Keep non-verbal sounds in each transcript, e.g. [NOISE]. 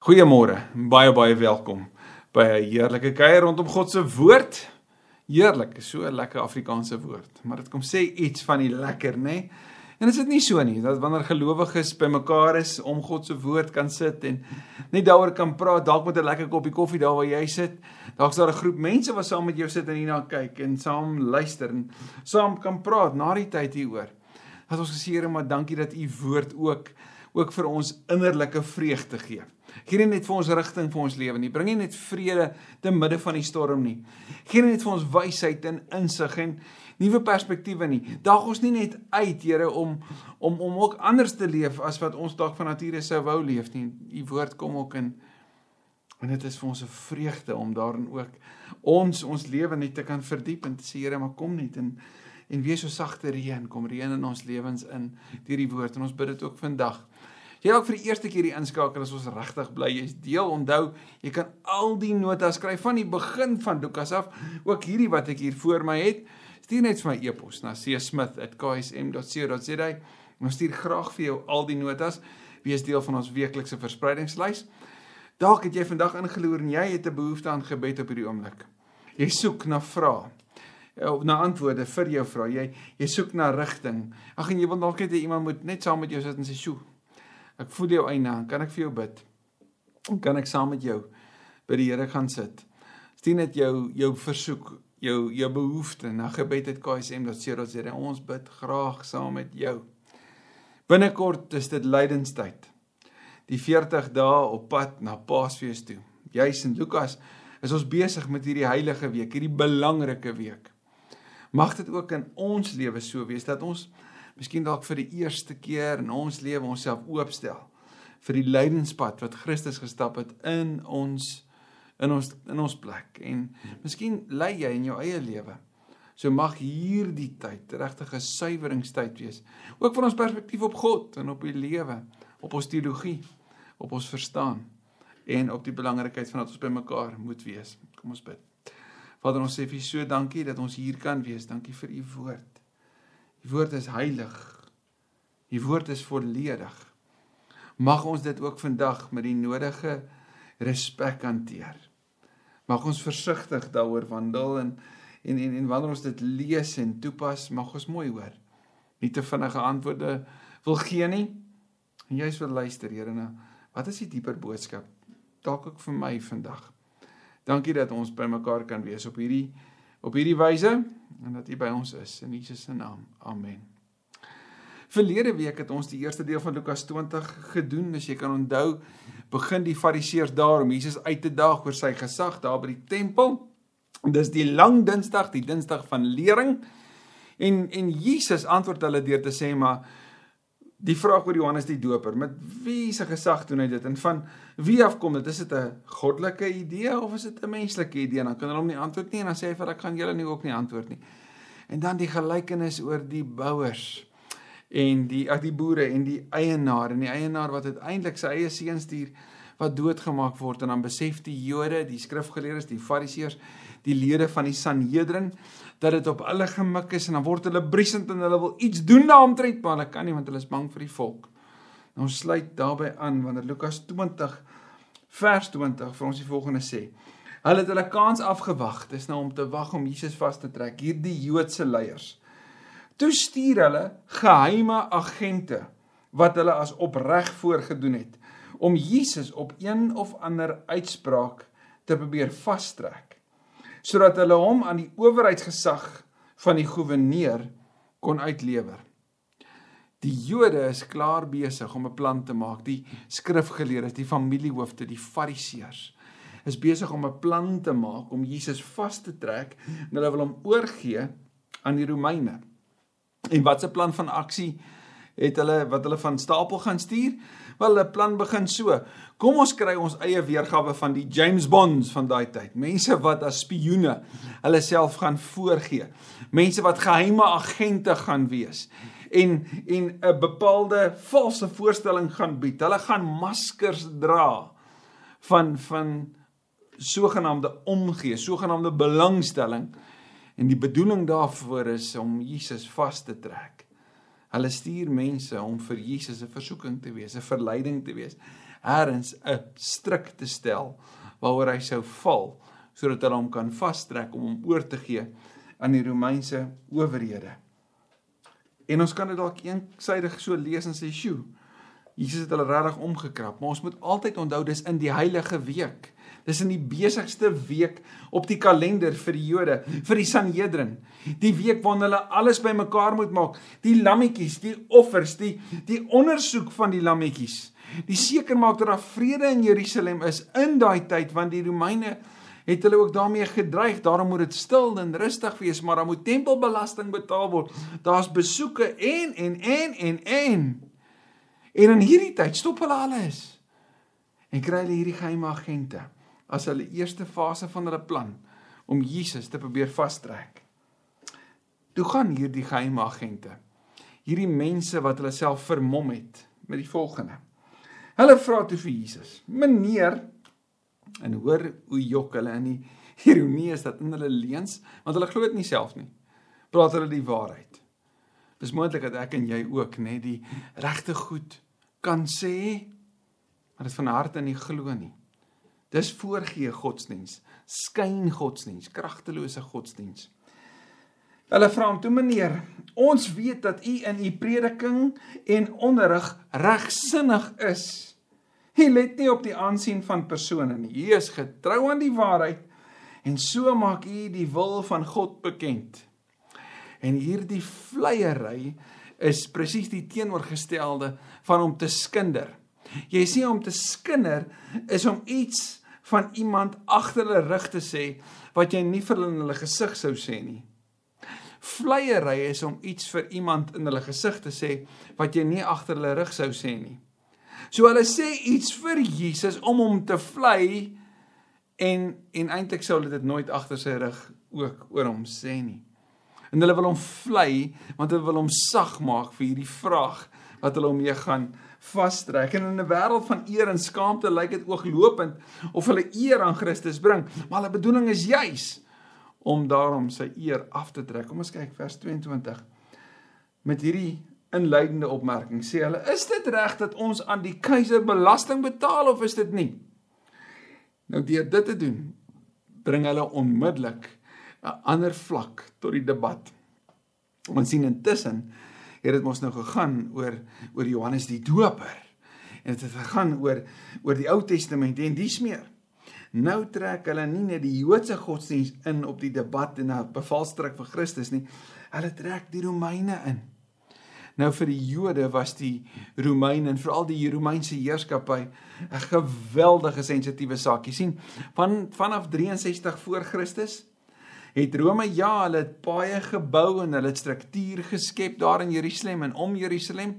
Goeiemôre, baie baie welkom by 'n heerlike kuier rondom God se woord. Heerlik, so 'n lekker Afrikaanse woord, maar dit kom sê iets van die lekker, nê? Nee? En is dit nie so nie dat wanneer gelowiges bymekaar is om God se woord kan sit en net daaroor kan praat, dalk met 'n lekker koppie koffie daar waar jy sit, dalk is daar 'n groep mense wat saam met jou sit en hierna kyk en saam luister en saam kan praat na die tyd hieroor. Dat ons gesê Here, maar dankie dat u woord ook ook vir ons innerlike vreugde gee. Gee net vir ons rigting vir ons lewe nie. Bring nie net vrede te midde van die storm nie. Gee net vir ons wysheid en insig en nuwe perspektiewe nie. Daag ons nie net uit, Here, om om om ook anders te leef as wat ons dalk van nature sou wou leef nie. U woord kom ook in en dit is vir ons 'n vreugde om daarin ook ons ons lewe net te kan verdiep en te sê Here, maar kom net en en wees so sagte reën, kom reën in ons lewens in deur die woord en ons bid dit ook vandag. Jy dalk vir die eerste keer hier inskakel as ons regtig bly jy's deel. Onthou, jy kan al die notas skryf van die begin van Lukas af, ook hierdie wat ek hier voor my het. Stuur net vir my e-pos na csmith@ksm.co.za. Ons stuur graag vir jou al die notas. Wees deel van ons weeklikse verspreidingslys. Dalk het jy vandag ingeloer en jy het 'n behoefte aan gebed op hierdie oomblik. Jy soek na vrae of na antwoorde vir jou vrae. Jy jy soek na rigting. Ag en jy wil dalk net hê iemand moet net saam met jou sit en sê, "Sjoe, Ek voel jou eina, kan ek vir jou bid? Kan ek saam met jou by die Here gaan sit? Stuur net jou jou versoek, jou jou behoefte na gebed@ksm.co.za. Ons bid graag saam met jou. Binnekort is dit lydenstyd. Die 40 dae op pad na Paasfees toe. Juis in Lukas is ons besig met hierdie heilige week, hierdie belangrike week. Mag dit ook in ons lewe so wees dat ons miskien dalk vir die eerste keer in ons lewe onsself oopstel vir die lydenspad wat Christus gestap het in ons in ons in ons plek en miskien lei jy in jou eie lewe. So mag hierdie tyd regtig 'n suiweringstyd wees. Ook van ons perspektief op God en op die lewe, op ons teologie, op ons verstaan en op die belangrikheid van dat ons by mekaar moet wees. Kom ons bid. Vader ons sê vir so dankie dat ons hier kan wees. Dankie vir u woord. Die woord is heilig. Die woord is volledig. Mag ons dit ook vandag met die nodige respek hanteer. Mag ons versigtig daaroor wandel en en en, en wanneer ons dit lees en toepas, mag ons mooi hoor. Nie te vinnige antwoorde wil gee nie. En jy's wil luister, Here, na wat is die dieper boodskap dalk ook vir my vandag. Dankie dat ons by mekaar kan wees op hierdie op hierdie wyse en dat U by ons is in Jesus se naam. Amen. Verlede week het ons die eerste deel van Lukas 20 gedoen. As jy kan onthou, begin die Fariseërs daar om Jesus uit te daag oor sy gesag daar by die tempel. Dis die lang Dinsdag, die Dinsdag van lering. En en Jesus antwoord hulle deur te sê maar die vraag oor Johannes die Doper, met wie se gesag doen hy dit en van wie afkom dit? Is dit 'n goddelike idee of is dit 'n menslike idee? Dan kan hulle hom nie antwoord nie en dan sê hy vir ek gaan julle nie ook nie antwoord nie. En dan die gelykenis oor die bouers en die ag die boere en die eienaar en die eienaar wat uiteindelik sy eie seun stuur wat doodgemaak word en dan besef die Jode, die skrifgeleerdes, die Fariseërs, die lede van die Sanhedrin dat dit op hulle gemik is en dan word hulle briesend en hulle wil iets doen daaromtrent maar hulle kan nie want hulle is bang vir die volk. Nou ons sluit daarbey aan wanneer Lukas 20 vers 20 vir ons die volgende sê. Hulle het hulle kans afgewag. Dis nou om te wag om Jesus vas te trek. Hierdie Joodse leiers. Toe stuur hulle geheime agente wat hulle as opreg voorgedoen het om Jesus op een of ander uitspraak te probeer vastrek sodat hulle hom aan die owerheidsgesag van die goewerneur kon uitlewer. Die Jode is klaar besig om 'n plan te maak. Die skrifgeleerdes, die familiehoofde, die Fariseërs is besig om 'n plan te maak om Jesus vas te trek en hulle wil hom oorgee aan die Romeine. En wat 'n plan van aksie het hulle wat hulle van stapel gaan stuur? Wel, 'n plan begin so. Kom ons kry ons eie weergawe van die James Bonds van daai tyd. Mense wat as spioene hulle self gaan voorgee. Mense wat geheime agente gaan wees en en 'n bepaalde valse voorstelling gaan bied. Hulle gaan maskers dra van van sogenaamde omgee, sogenaamde belangstelling en die bedoeling daarvoor is om Jesus vas te trek. Hulle stuur mense om vir Jesus 'n versoeking te wees, 'n verleiding te wees. herrens 'n stryk te stel waaroor hy sou val sodat hulle hom kan vastrek om hom oor te gee aan die Romeinse owerhede. En ons kan dit dalk eensydig so lees en sê, "Sjoe, Jesus het hulle regtig omgekrap." Maar ons moet altyd onthou dis in die heilige week. Dis in die besigste week op die kalender vir die Jode, vir die Sanhedrin. Die week waarin hulle alles bymekaar moet maak, die lammetjies, die offers, die die ondersoek van die lammetjies. Die seker maak dat daar vrede in Jerusalem is in daai tyd want die Romeine het hulle ook daarmee gedreig. Daarom moet dit stil en rustig wees, maar dan moet tempelbelasting betaal word. Daar's besoeke en en en en en. En in hierdie tyd stop hulle alles. En kry hulle hierdie geheime agente as hulle eerste fase van hulle plan om Jesus te probeer vastrek. Toe gaan hierdie geheime agente, hierdie mense wat hulle self vermom het met die volgende. Hulle vra toe vir Jesus: "Meneer, En hoor hoe jok hulle in die [LAUGHS] ironie is dat in hulle leuns, want hulle glo dit nie self nie. Praat hulle die waarheid. Dis moontlik dat ek en jy ook net die regte goed kan sê, maar dit van harte nie glo nie. Dis voorgee godsdiens, skyn godsdiens, kragtelose godsdiens. Hulle vra hom toe meneer, ons weet dat u in u prediking en onderrig regsinnig is. Hy let nie op die aansien van persone nie. Hy is getrou aan die waarheid en so maak hy die wil van God bekend. En hierdie vleiery is presies die teenoorgestelde van om te skinder. Jy sien om te skinder is om iets van iemand agter hulle rug te sê wat jy nie vir hulle in hulle gesig sou sê nie. Vleiery is om iets vir iemand in hulle gesig te sê wat jy nie agter hulle rug sou sê nie. So hulle sê iets vir Jesus om hom te vlei en en eintlik sou hulle dit nooit agter sy rug ook oor hom sê nie. En hulle wil hom vlei want hulle wil hom sag maak vir hierdie vraag wat hulle hom mee gaan vastrek. En in 'n wêreld van eer en skaamte lyk dit ooglopend of hulle eer aan Christus bring, maar hulle bedoeling is juis om daarom sy eer af te trek. Kom ons kyk vers 22. Met hierdie inleidende opmerking sê hulle is dit reg dat ons aan die keiser belasting betaal of is dit nie nou deur dit te doen bring hulle onmiddellik 'n ander vlak tot die debat ons sien intussen het dit mos nou gegaan oor oor Johannes die Doper. En dit het gegaan oor oor die Ou Testament en dis meer nou trek hulle nie net die Joodse godsdiens in op die debat en 'n bevaalstryk vir Christus nie. Hulle trek die Romeine in. Nou vir die Jode was die Romeine en veral die Romeinse heerskappy 'n geweldige sensitiewe saak. Jy sien, van vanaf 63 voor Christus het Rome ja, hulle het baie gebou en hulle het struktuur geskep daar in Jerusalem en om Jerusalem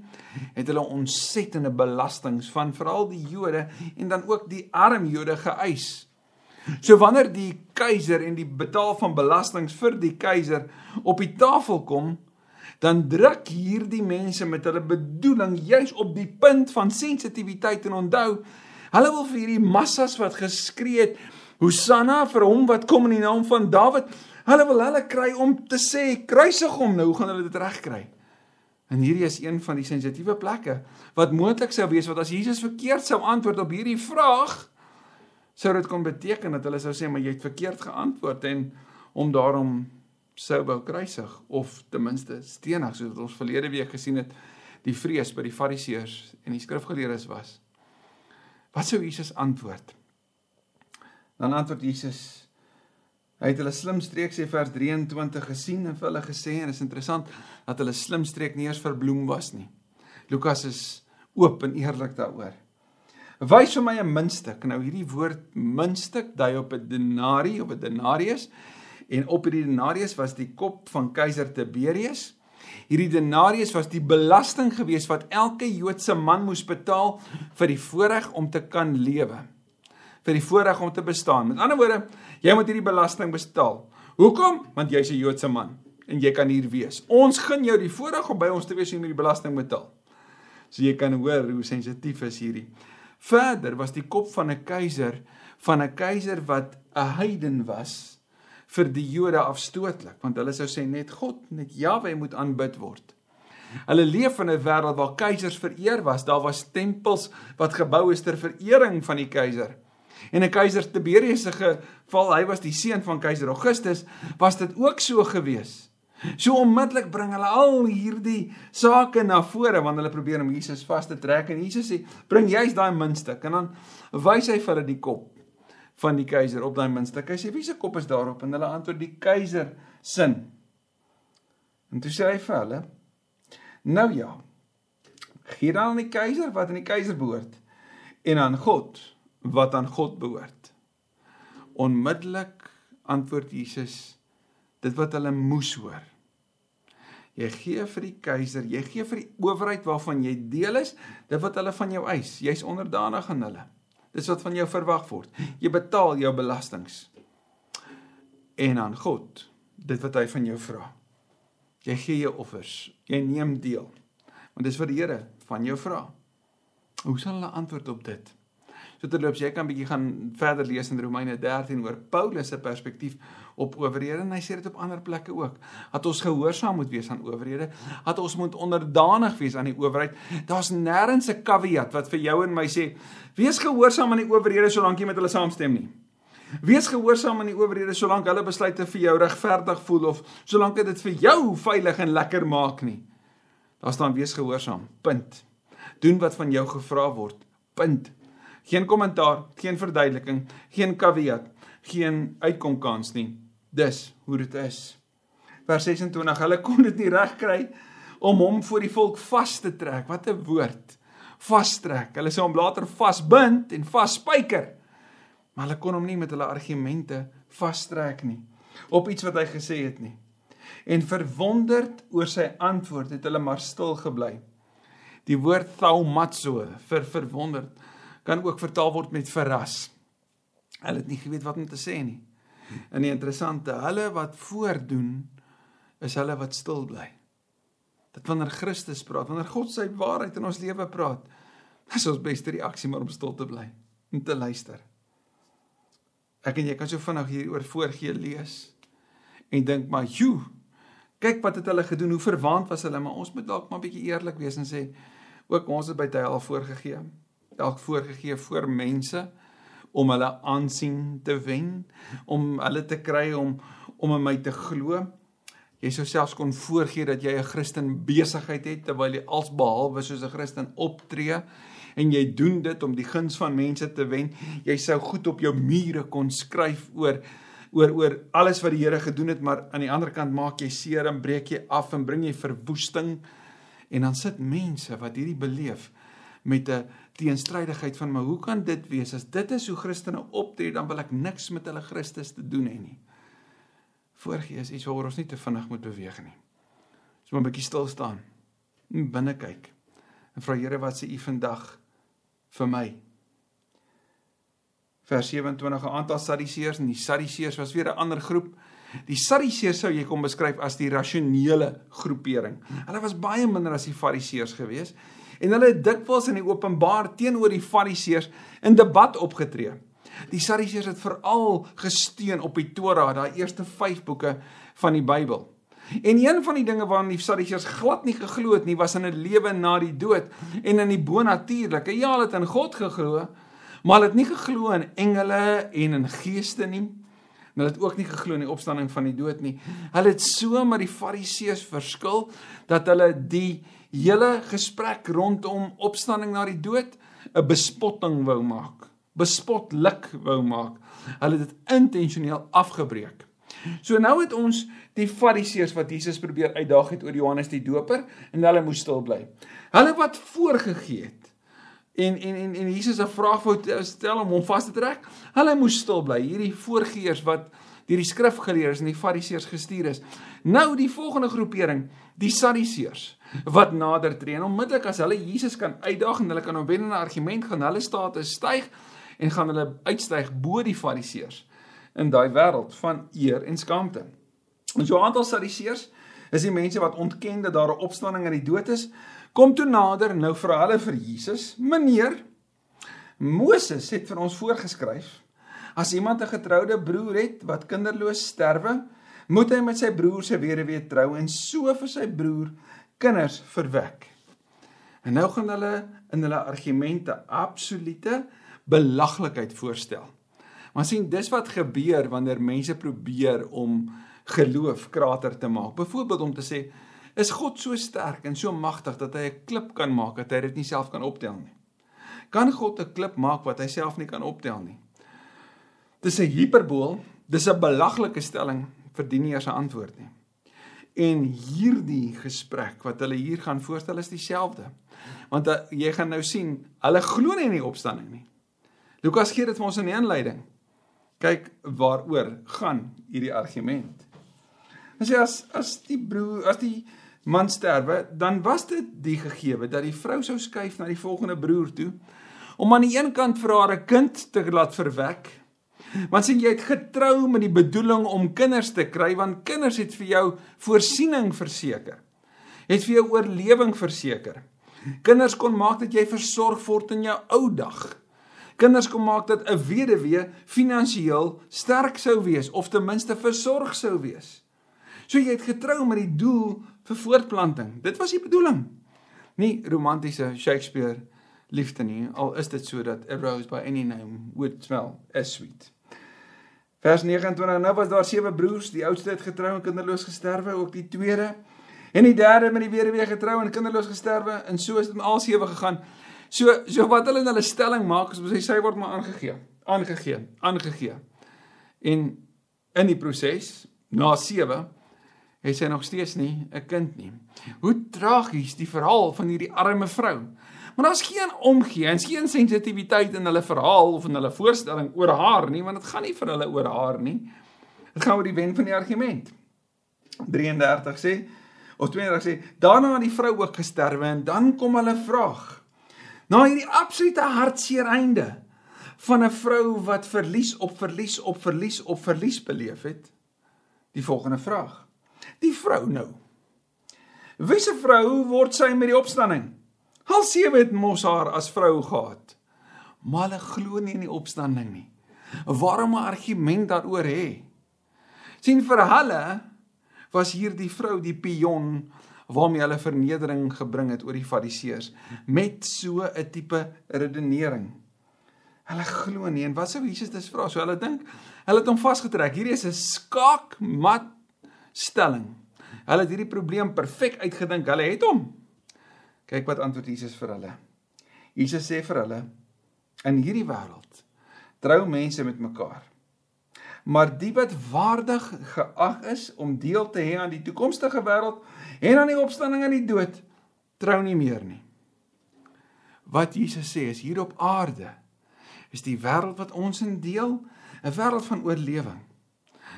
het hulle ontsettende belastings van veral die Jode en dan ook die arm Jode geëis. So wanneer die keiser en die betaal van belastings vir die keiser op die tafel kom, dan druk hierdie mense met hulle bedoeling juis op die punt van sensitiwiteit en onthou hulle wil vir hierdie massas wat geskree het Hosanna vir hom wat kom in die naam van Dawid hulle wil hulle kry om te sê kruisig hom nou hoe gaan hulle dit regkry en hierdie is een van die sensitiewe plekke wat moontlik sou wees wat as Jesus verkeerd sou antwoord op hierdie vraag sou dit kon beteken dat hulle sou sê maar jy het verkeerd geantwoord en om daarom sou wou kruisig of ten minste stenig soos ons verlede week gesien het die vrees by die fariseërs en die skrifgeleerdes was. Wat sou Jesus antwoord? Dan antwoord Jesus hy het hulle slim streek sê vers 23 gesien en vir hulle gesê en is interessant dat hulle slim streek nie eers verbloem was nie. Lukas is oop en eerlik daaroor. Wys vir my 'n muntstuk. Nou hierdie woord muntstuk dui op 'n denarii of 'n denarius en op hierdie denarius was die kop van keiser Tiberius. Hierdie denarius was die belasting gewees wat elke Joodse man moes betaal vir die voorreg om te kan lewe. Vir die voorreg om te bestaan. Met ander woorde, jy moet hierdie belasting betaal. Hoekom? Want jy's 'n Joodse man en jy kan hier wees. Ons gun jou die voorreg om by ons te wees en hierdie belasting betaal. So jy kan hoor hoe sensitief is hierdie. Verder was die kop van 'n keiser van 'n keiser wat 'n heiden was vir die Jode afstootlik want hulle sou sê net God net Jahwe moet aanbid word. Hulle leef in 'n wêreld waar keisers vereer was. Daar was tempels wat gebou is ter verering van die keiser. En 'n keiser Tiberius se geval, hy was die seun van keiser Augustus, was dit ook so gewees. So onmiddellik bring hulle al hierdie sake na vore wanneer hulle probeer om Jesus vas te trek en Jesus sê, "Bring jy's daai muntstuk." En dan wys hy vir hulle die kop van die keiser op daai muntstuk. Hy sê, "Wie se kop is daarop?" En hulle antwoord, "Die keiser sin." En toe sê hy vir hulle, "Nou ja, gee dan aan die keiser wat aan die keiser behoort en aan God wat aan God behoort." Onmiddellik antwoord Jesus dit wat hulle moes hoor. Jy gee vir die keiser, jy gee vir die owerheid waarvan jy deel is, dit wat hulle van jou eis. Jy's onderdanig aan hulle. Dis wat van jou verwag word. Jy betaal jou belastings. En aan God, dit wat hy van jou vra. Jy gee jou offers. Jy neem deel. Want dis wat die Here van jou vra. Hoe sal hulle antwoord op dit? So terloops, jy kan bietjie gaan verder lees in Romeine 13 oor Paulus se perspektief op owerhede en hy sê dit op ander plekke ook. Dat ons gehoorsaam moet wees aan owerhede, dat ons moet onderdanig wees aan die owerheid. Daar's nêrens 'n caveat wat vir jou en my sê wees gehoorsaam aan die owerhede solank jy met hulle saamstem nie. Wees gehoorsaam aan die owerhede solank hulle besluite vir jou regverdig voel of solank dit vir jou veilig en lekker maak nie. Daar staan wees gehoorsaam. Punt. Doen wat van jou gevra word. Punt. Geen kommentaar, geen verduideliking, geen caveat, geen uitkomkans nie. Dis hoe dit is. Vers 26, hulle kon dit nie regkry om hom voor die volk vas te trek. Wat 'n woord. Vastrek. Hulle sê hom later vasbind en vasspyker. Maar hulle kon hom nie met hulle argumente vastrek nie op iets wat hy gesê het nie. En verwonderd oor sy antwoord het hulle maar stil gebly. Die woord thaumazo vir verwonderd kan ook vertaal word met verras. Hulle het nie geweet wat om te sê nie. En die interessante, hulle wat voordoen is hulle wat stil bly. Dit wanneer Christus praat, wanneer God sy waarheid in ons lewe praat, is ons beste reaksie maar om stil te bly en te luister. Ek en jy kan so vinnig hieroor voorgee lees en dink maar, "Joe, kyk wat het hulle gedoen, hoe verwaand was hulle?" Maar ons moet dalk maar 'n bietjie eerlik wees en sê, "Ook ons het by tye al voorgegee." Dalk voorgegee voor mense om hulle aansien te wen, om hulle te kry om om in my te glo. Jy sou selfs kon voorgee dat jy 'n Christen besigheid het terwyl jy alsbehalwe soos 'n Christen optree en jy doen dit om die guns van mense te wen. Jy sou goed op jou mure kon skryf oor oor oor alles wat die Here gedoen het, maar aan die ander kant maak jy seer en breek jy af en bring jy verwoesting en dan sit mense wat hierdie beleef met 'n teenstrydigheid van maar hoe kan dit wees as dit is hoe Christene optree dan wil ek niks met hulle Christus te doen hê nie. Voorgee is iets waaroor ons nie te vinnig moet beweeg nie. Ons moet 'n bietjie stil staan. Binne kyk. En vra Here wat sê u vandag vir my? Vers 27 'n aantal Sadduseërs en die Sadduseërs was weer 'n ander groep. Die Sadduseërs sou jy kom beskryf as die rasionele groepering. Hulle was baie minder as die Fariseërs geweest en hulle het dikwels in die openbaar teenoor die Fariseërs in debat opgetree. Die Sadduseërs het veral gesteun op die Torah, daai eerste 5 boeke van die Bybel. En een van die dinge waaraan die Sadduseërs glad nie geglo het nie, was in 'n lewe na die dood en in die bonatuurlike. Ja, hulle het in God geglo, maar hulle het nie geglo in engele en in geeste nie. En hulle het ook nie geglo in die opstanding van die dood nie. Hulle het so met die Fariseërs verskil dat hulle die hele gesprek rondom opstanding na die dood 'n bespotting wou maak. Bespotlik wou maak. Hulle het dit intentioneel afgebreek. So nou het ons die fariseërs wat Jesus probeer uitdaag het oor Johannes die Doper en hulle moes stil bly. Hulle wat voorgegee het en en en en Jesus 'n vraag wou stel om hom vas te trek. Hulle moes stil bly. Hierdie voorgeërs wat deur die skrifgeleerdes en die fariseërs gestuur is. Nou die volgende groepering, die Sadduseërs wat nader tree en onmiddellik as hulle Jesus kan uitdaag en hulle kan hom wen in 'n argument gaan hulle status styg en gaan hulle uitstyg bo die fariseërs in daai wêreld van eer en skaamte. En so 'n aantal Sadduseërs is die mense wat ontken dat daar 'n opstanding uit die dood is, kom toe nader nou vra hulle vir Jesus: "Meneer, Moses het vir ons voorgeskryf as iemand 'n getroude broer het wat kinderloos sterwe, moet hy met sy broer se weduwee trou en so vir sy broer kinders verwek. En nou gaan hulle in hulle argumente absolute belaglikheid voorstel. Maar sien, dis wat gebeur wanneer mense probeer om geloof krater te maak. Byvoorbeeld om te sê, is God so sterk en so magtig dat hy 'n klip kan maak dat hy dit nie self kan optel nie? Kan God 'n klip maak wat hy self nie kan optel nie? Dis 'n hiperbool, dis 'n belaglike stelling verdien nie eers 'n antwoord nie. En hierdie gesprek wat hulle hier gaan voorstel is dieselfde. Want uh, jy gaan nou sien, hulle glo nie in die opstanding nie. Lukas gee dit vir ons in die inleiding. Kyk waaroor gaan hierdie argument. Hy sê as as die broer, as die man sterwe, dan was dit die gegewe dat die vrou sou skuif na die volgende broer toe om aan die een kant vir haar 'n kind te laat verwek Want sien jy het getrou met die bedoeling om kinders te kry want kinders het vir jou voorsiening verseker. Het vir jou oorlewing verseker. Kinders kon maak dat jy versorg word in jou ou dag. Kinders kon maak dat 'n weduwee finansiëel sterk sou wees of ten minste versorg sou wees. So jy het getrou met die doel vir voortplanting. Dit was die bedoeling. Nie romantiese Shakespeare liefde nie, al is dit so dat a rose by any name would smell as sweet. Vers 29 nou was daar sewe broers, die oudste het getrou en kinderloos gesterwe, ook die tweede en die derde met die weduwee getrou en kinderloos gesterwe en so is dit met al sewe gegaan. So so wat hulle in hulle stelling maak is om sê sy word maar aangegee, aangegee, aangegee. En in die proses na 7 het sy nog steeds nie 'n kind nie. Hoe tragies die verhaal van hierdie arme vrou. Maar daar's geen omgee en geen sensitiwiteit in hulle verhaal of in hulle voorstelling oor haar nie, want dit gaan nie vir hulle oor haar nie. Dit gaan oor die wen van die argument. 33 sê of 32 sê, daarna het die vrou ook gesterwe en dan kom hulle vraag. Na hierdie absolute hartseer einde van 'n vrou wat verlies op verlies op verlies op verlies beleef het, die volgende vraag. Die vrou nou. Wiese vrou word sy met die opstanding? Al sewe het mos haar as vrou gehad. Maar hulle glo nie in die opstanding nie. Waarom 'n argument daaroor hê? sien vir hulle was hierdie vrou die pion waarmee hulle vernedering gebring het oor die fariseërs met so 'n tipe redenering. Hulle glo nie en wat sou Jesus dis vra? So hulle dink hulle het hom vasgetrek. Hierdie is 'n skaakmat stelling. Hulle het hierdie probleem perfek uitgedink. Hulle het hom Kyk wat antwoord Jesus vir hulle. Jesus sê vir hulle: In hierdie wêreld trou mense met mekaar. Maar die wat waardig geag is om deel te hê aan die toekomstige wêreld en aan die opstanding uit die dood, trou nie meer nie. Wat Jesus sê is hier op aarde is die wêreld wat ons in deel, 'n wêreld van oorlewing.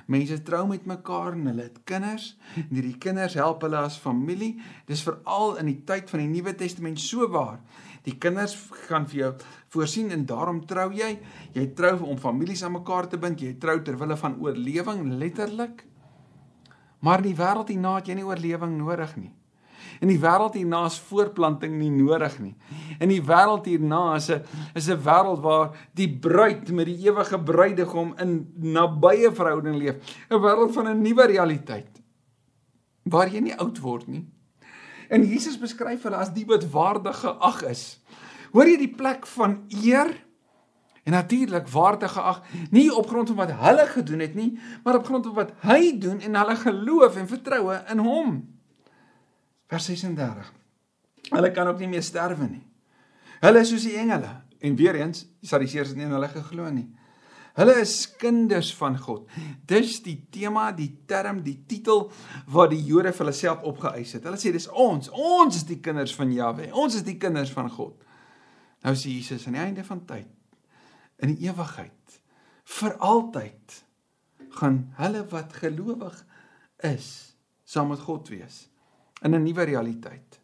Mense trou met mekaar en hulle het kinders. En hierdie kinders help hulle as familie. Dis veral in die tyd van die Nuwe Testament so waar. Die kinders gaan vir jou voorsien en daarom trou jy. Jy trou om families aan mekaar te bind. Jy trou ter wille van oorlewing letterlik. Maar in die wêreld hierna het jy nie oorlewing nodig nie. In die wêreld hierna is voortplanting nie nodig nie. In die wêreld hierna is 'n is 'n wêreld waar die bruid met die ewige bruidegom in nabye verhouding leef. 'n Wêreld van 'n nuwe realiteit waar jy nie oud word nie. En Jesus beskryf hulle as die wat waardig geag is. Hoor jy die plek van eer? En natuurlik waardig geag nie op grond van wat hulle gedoen het nie, maar op grond van wat hy doen en hulle geloof en vertroue in hom. Vers 36. Hulle kan ook nie meer sterwe nie. Hulle is soos die engele en weer eens, die Sadduseërs het nie in hulle geglo nie. Hulle is kinders van God. Dis die tema, die term, die titel wat die Jode vir hulle self opgeëis het. Hulle sê dis ons, ons is die kinders van Jahwe. Ons is die kinders van God. Nou sê Jesus aan die einde van tyd in die ewigheid vir altyd gaan hulle wat gelowig is saam met God wees in 'n nuwe realiteit.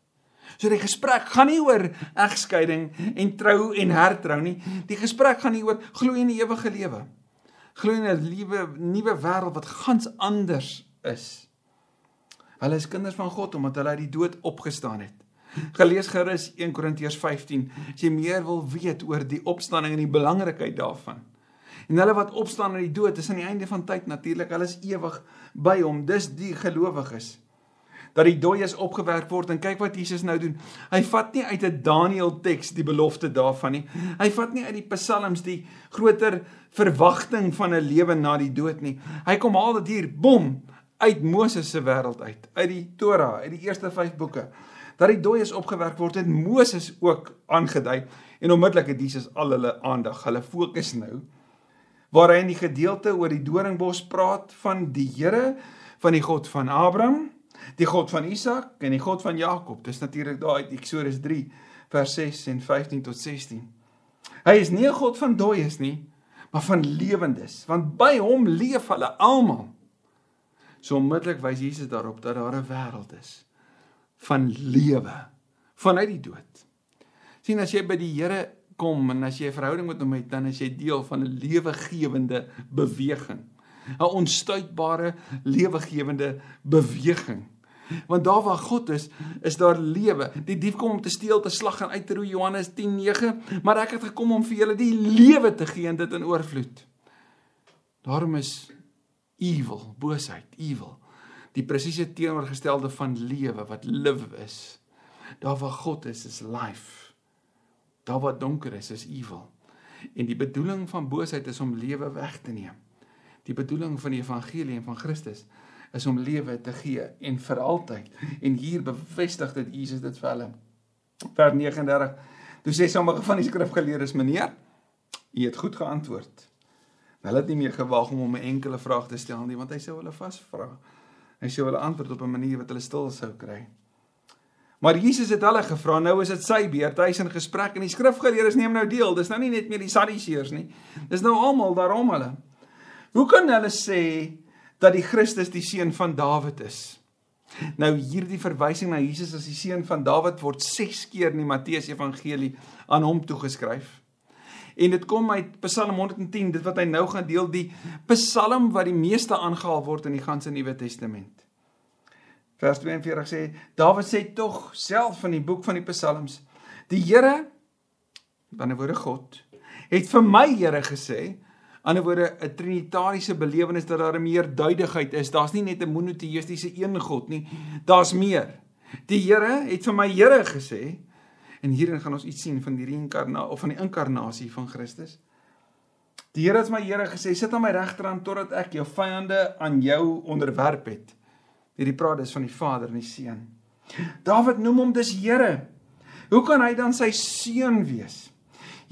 So die gesprek gaan nie oor egskeiding en trou en hertrou nie. Die gesprek gaan nie oor glo in die ewige lewe. Glo in 'n nuwe nuwe wêreld wat gans anders is. Hulle is kinders van God omdat hulle uit die dood opgestaan het. Gelees gerus 1 Korintiërs 15 as jy meer wil weet oor die opstanding en die belangrikheid daarvan. En hulle wat opstaan uit die dood is aan die einde van tyd natuurlik, hulle is ewig by hom. Dis die gelowiges. Dat die dooies opgewerk word en kyk wat Jesus nou doen. Hy vat nie uit 'n Daniël teks die belofte daarvan nie. Hy vat nie uit die psalms die groter verwagting van 'n lewe na die dood nie. Hy kom haal dit hier, bom, uit Moses se wêreld uit, uit die Torah, uit die eerste 5 boeke. Dat die dooies opgewerk word het Moses ook aangedui en onmiddellik het Jesus al hulle aandag, hulle fokus nou waar hy in die gedeelte oor die doringbos praat van die Here van die God van Abraham, die God van Isak en die God van Jakob. Dis natuurlik daar uit Eksodus 3 vers 6 en 15 tot 16. Hy is nie 'n God van dooies nie, maar van lewendes, want by hom leef hulle almal. So onmiddellik wys Jesus daarop dat daar 'n wêreld is van lewe vanuit die dood. sien as jy by die Here kom en as jy 'n verhouding met hom het, dan is jy deel van 'n lewegewende beweging. 'n Onstuitbare lewegewende beweging. Want daar waar God is, is daar lewe. Die dief kom om te steel, te slag en uit te roei Johannes 10:9, maar ek het gekom om vir julle die lewe te gee en dit in oorvloed. Daarom is evil, boosheid, evil, die presiese teenoorgestelde van lewe wat live is. Daar waar God is, is life. Daar waar donker is, is evil. En die bedoeling van boosheid is om lewe weg te neem. Die bedoeling van die evangelie en van Christus is om lewe te gee en vir altyd. En hier bevestig dit Jesus dit vir hulle. Vers 39. Toe sê sommige van die skrifgeleerdes: "Meneer, u het goed geantwoord." Hulle het nie meer gewaag om hom 'n enkele vraag te stel nie, want hy sou hulle vasvra. Hy sou hulle antwoord op 'n manier wat hulle stil sou kry. Maar Jesus het hulle gevra, nou is dit sy beurt, hy's in gesprek en die skrifgeleerdes neem nou deel. Dis nou nie net meer die Sadduseërs nie. Dis nou almal daarom hulle. Hoe kan hulle sê dat die Christus die seun van Dawid is? Nou hierdie verwysing na Jesus as die seun van Dawid word 6 keer in die Matteus Evangelie aan hom toegeskryf. En dit kom uit Psalm 110, dit wat hy nou gaan deel, die Psalm wat die meeste aangehaal word in die ganse Nuwe Testament. Vers 42 sê Dawid sê tog self van die boek van die Psalms die Here dan woorde God het vir my Here gesê ander woorde 'n trinitariese belewenis dat daar meer duidigheid is daar's nie net 'n monoteistiese een God nie daar's meer die Here het vir my Here gesê en hierin gaan ons iets sien van die reïnkarnasie of van die inkarnasie van Christus Die Here het my Here gesê sit aan my regterhand totdat ek jou vyande aan jou onderwerp het Hierdie praat is van die Vader en die Seun. Dawid noem hom dis Here. Hoe kan hy dan sy seun wees?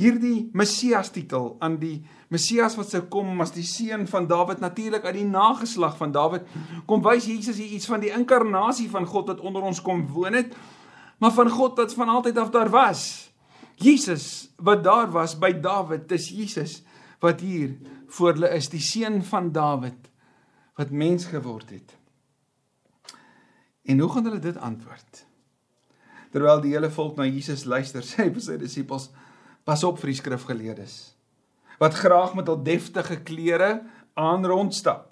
Hierdie Messias titel aan die Messias wat sou kom as die seun van Dawid natuurlik uit die nageslag van Dawid kom wys Jesus hier iets van die inkarnasie van God wat onder ons kom woon het maar van God wat van altyd af daar was. Jesus wat daar was by Dawid, dis Jesus wat hier voor hulle is, die seun van Dawid wat mens geword het. En hoe gaan hulle dit antwoord? Terwyl die hele volk na Jesus luister, [LAUGHS] sê hy vir sy disippels: "Pas op vir die skrifgeleerdes wat graag met hul deftige klere aan rondstap.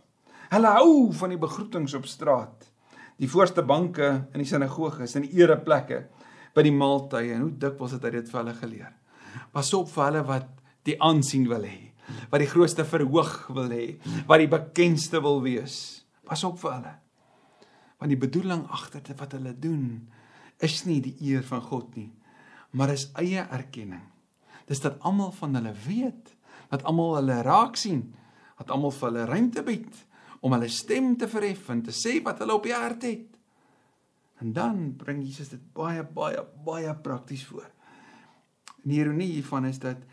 Hulle hou van die begroetings op straat, die voorste banke in die sinagoges en die ereplekke by die maaltye en hoe dikwels het hy dit vir hulle geleer. Pas op vir hulle wat die aansien wil hê, wat die grootste verhoog wil hê, wat die bekendste wil wees. Pas op vir hulle want die bedoeling agter dit wat hulle doen is nie die eer van God nie, maar is eie erkenning. Dis dat almal van hulle weet, dat almal hulle raak sien, dat almal vir hulle ruimte bied om hulle stem te verhef en te sê wat hulle op die hart het. En dan bring Jesus dit baie baie baie prakties voor. En die ironie hiervan is dat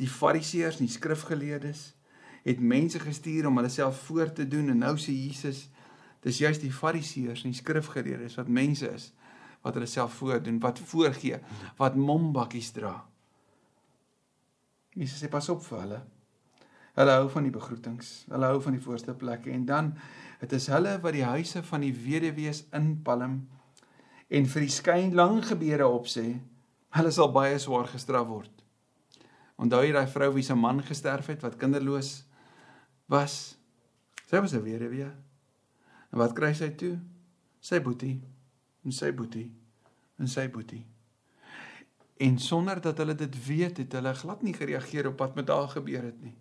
die fariseërs en die skrifgeleerdes het mense gestuur om hulle self voor te doen en nou sê Jesus Dis juist die fariseërs en die skrifgeleerdes wat mense is wat hulle self voordoen, wat voorgee, wat mombakkies dra. Jesus sê pas op vir hulle. Hulle hou van die begroetings, hulle hou van die voorste plekke en dan dit is hulle wat die huise van die weduwees inpalm en vir die skyn lang gebede opsê, hulle sal baie swaar gestraf word. Onthou jy daai vrou wie se man gesterf het wat kinderloos was? Sy was 'n weduwee. En wat kry sy toe? Sy boetie en sy boetie en sy boetie. En sonder dat hulle dit weet, het hulle glad nie gereageer op wat met haar gebeur het nie.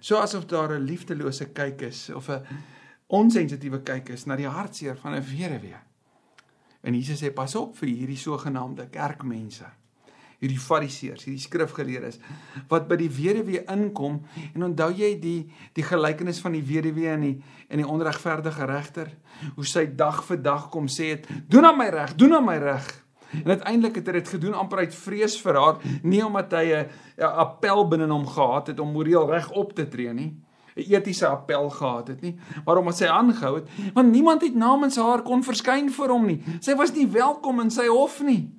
So asof daar 'n liefdelose kyk is of 'n onsensitiewe kyk is na die hartseer van 'n weduwee. En Jesus sê pas op vir hierdie sogenaamde kerkmense. Hierdie fariseërs, hierdie skrifgeleerdes wat by die weduwee inkom en onthou jy die die gelykenis van die weduwee en die en die onregverdige regter hoe sy dag vir dag kom sê het doen aan my reg, doen aan my reg. En uiteindelik het hy dit gedoen amper uit vrees vir haar, nie omdat hy 'n appel binne hom gehad het om moreel reg op te tree nie. 'n etiese appel gehad het nie, maar omdat sy aangehou het, want niemand het namens haar kon verskyn vir hom nie. Sy was nie welkom in sy hof nie.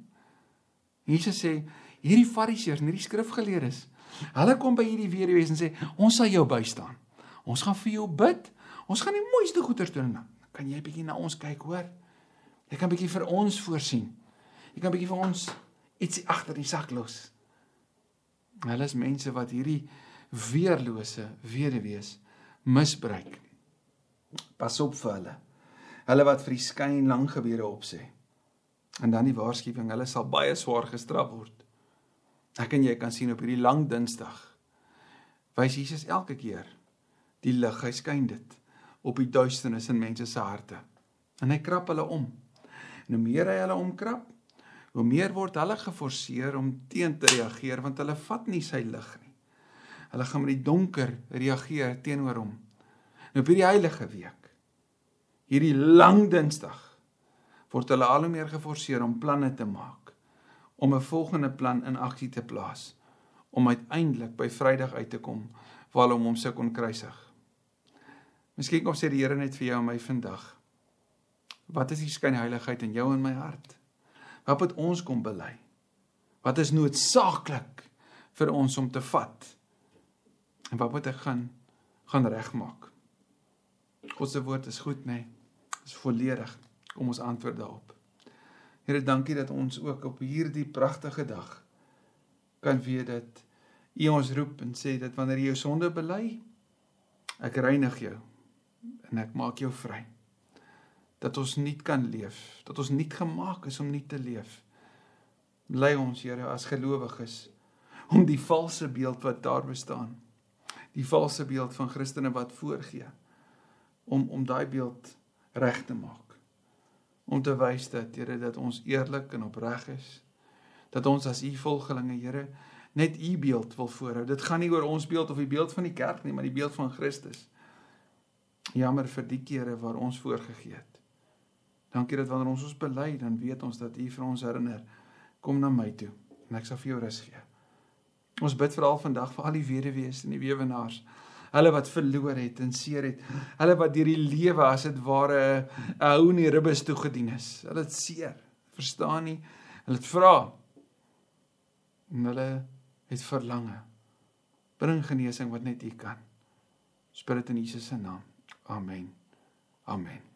Jesus sê, hierdie fariseërs en hierdie skrifgeleerdes, hulle kom by hierdie weduwee en sê, ons sal jou bystaan. Ons gaan vir jou bid. Ons gaan die mooiste goeders doen. Kan jy bietjie na ons kyk, hoor? Jy kan bietjie vir ons voorsien. Jy kan bietjie vir ons ietsie agter die sak los. Hulle is mense wat hierdie weerlose weduwees misbruik. Pas op vir hulle. Hulle wat vir die skyn lang gebede opsê. En dan die waarskuwing, hulle sal baie swaar gestraf word. Ek en jy kan sien op hierdie lang Dinsdag wys Jesus elke keer die lig, hy skyn dit op die duisternis in mense se harte. En hy krap hulle om. En hoe meer hy hulle omkrap, hoe meer word hulle geforseer om teen te reageer want hulle vat nie sy lig nie. Hulle gaan met die donker reageer teenoor hom. Nou op hierdie heilige week, hierdie lang Dinsdag, word hulle al hoe meer geforseer om planne te maak, om 'n volgende plan in aksie te plaas, om uiteindelik by Vrydag uit te kom waar hulle hom sou kon kruisig. Miskien kom sê die Here net vir jou en my vandag. Wat is die skynheiligheid in jou en my hart? Wat moet ons kom bely? Wat is noodsaaklik vir ons om te vat? En wat moet ek gaan gaan regmaak? God se woord is goed, nê? Nee. Is volledig. Kom ons antwoord daarop. Here, dankie dat ons ook op hierdie pragtige dag kan weet dat U ons roep en sê dat wanneer jy jou sonde bely, ek reinig jou en ek maak jou vry. Dat ons nie kan leef, dat ons nie gemaak is om nie te leef. Lei ons, Here, as gelowiges om die valse beeld wat daar bestaan die valse beeld van Christene wat voorgee om om daai beeld reg te maak. Om te wys dat Here dat ons eerlik en opreg is. Dat ons as u volgelinge Here net u beeld wil voorhou. Dit gaan nie oor ons beeld of die beeld van die kerk nie, maar die beeld van Christus. Jammer vir die kere waar ons voorgegee het. Dankie dat wanneer ons ons bely, dan weet ons dat u vir ons herinner. Kom na my toe en ek sal vir jou rus gee. Ons bid veral vandag vir al die weduwees en die weewenaars. Hulle wat verloor het en seer het. Hulle wat deur die lewe as dit ware 'n hou in die ribbes toegedien is. Hulle het seer. Verstaan nie. Hulle het vra. En hulle het verlange. Bring genesing wat net U kan. Spirit in Jesus se naam. Amen. Amen.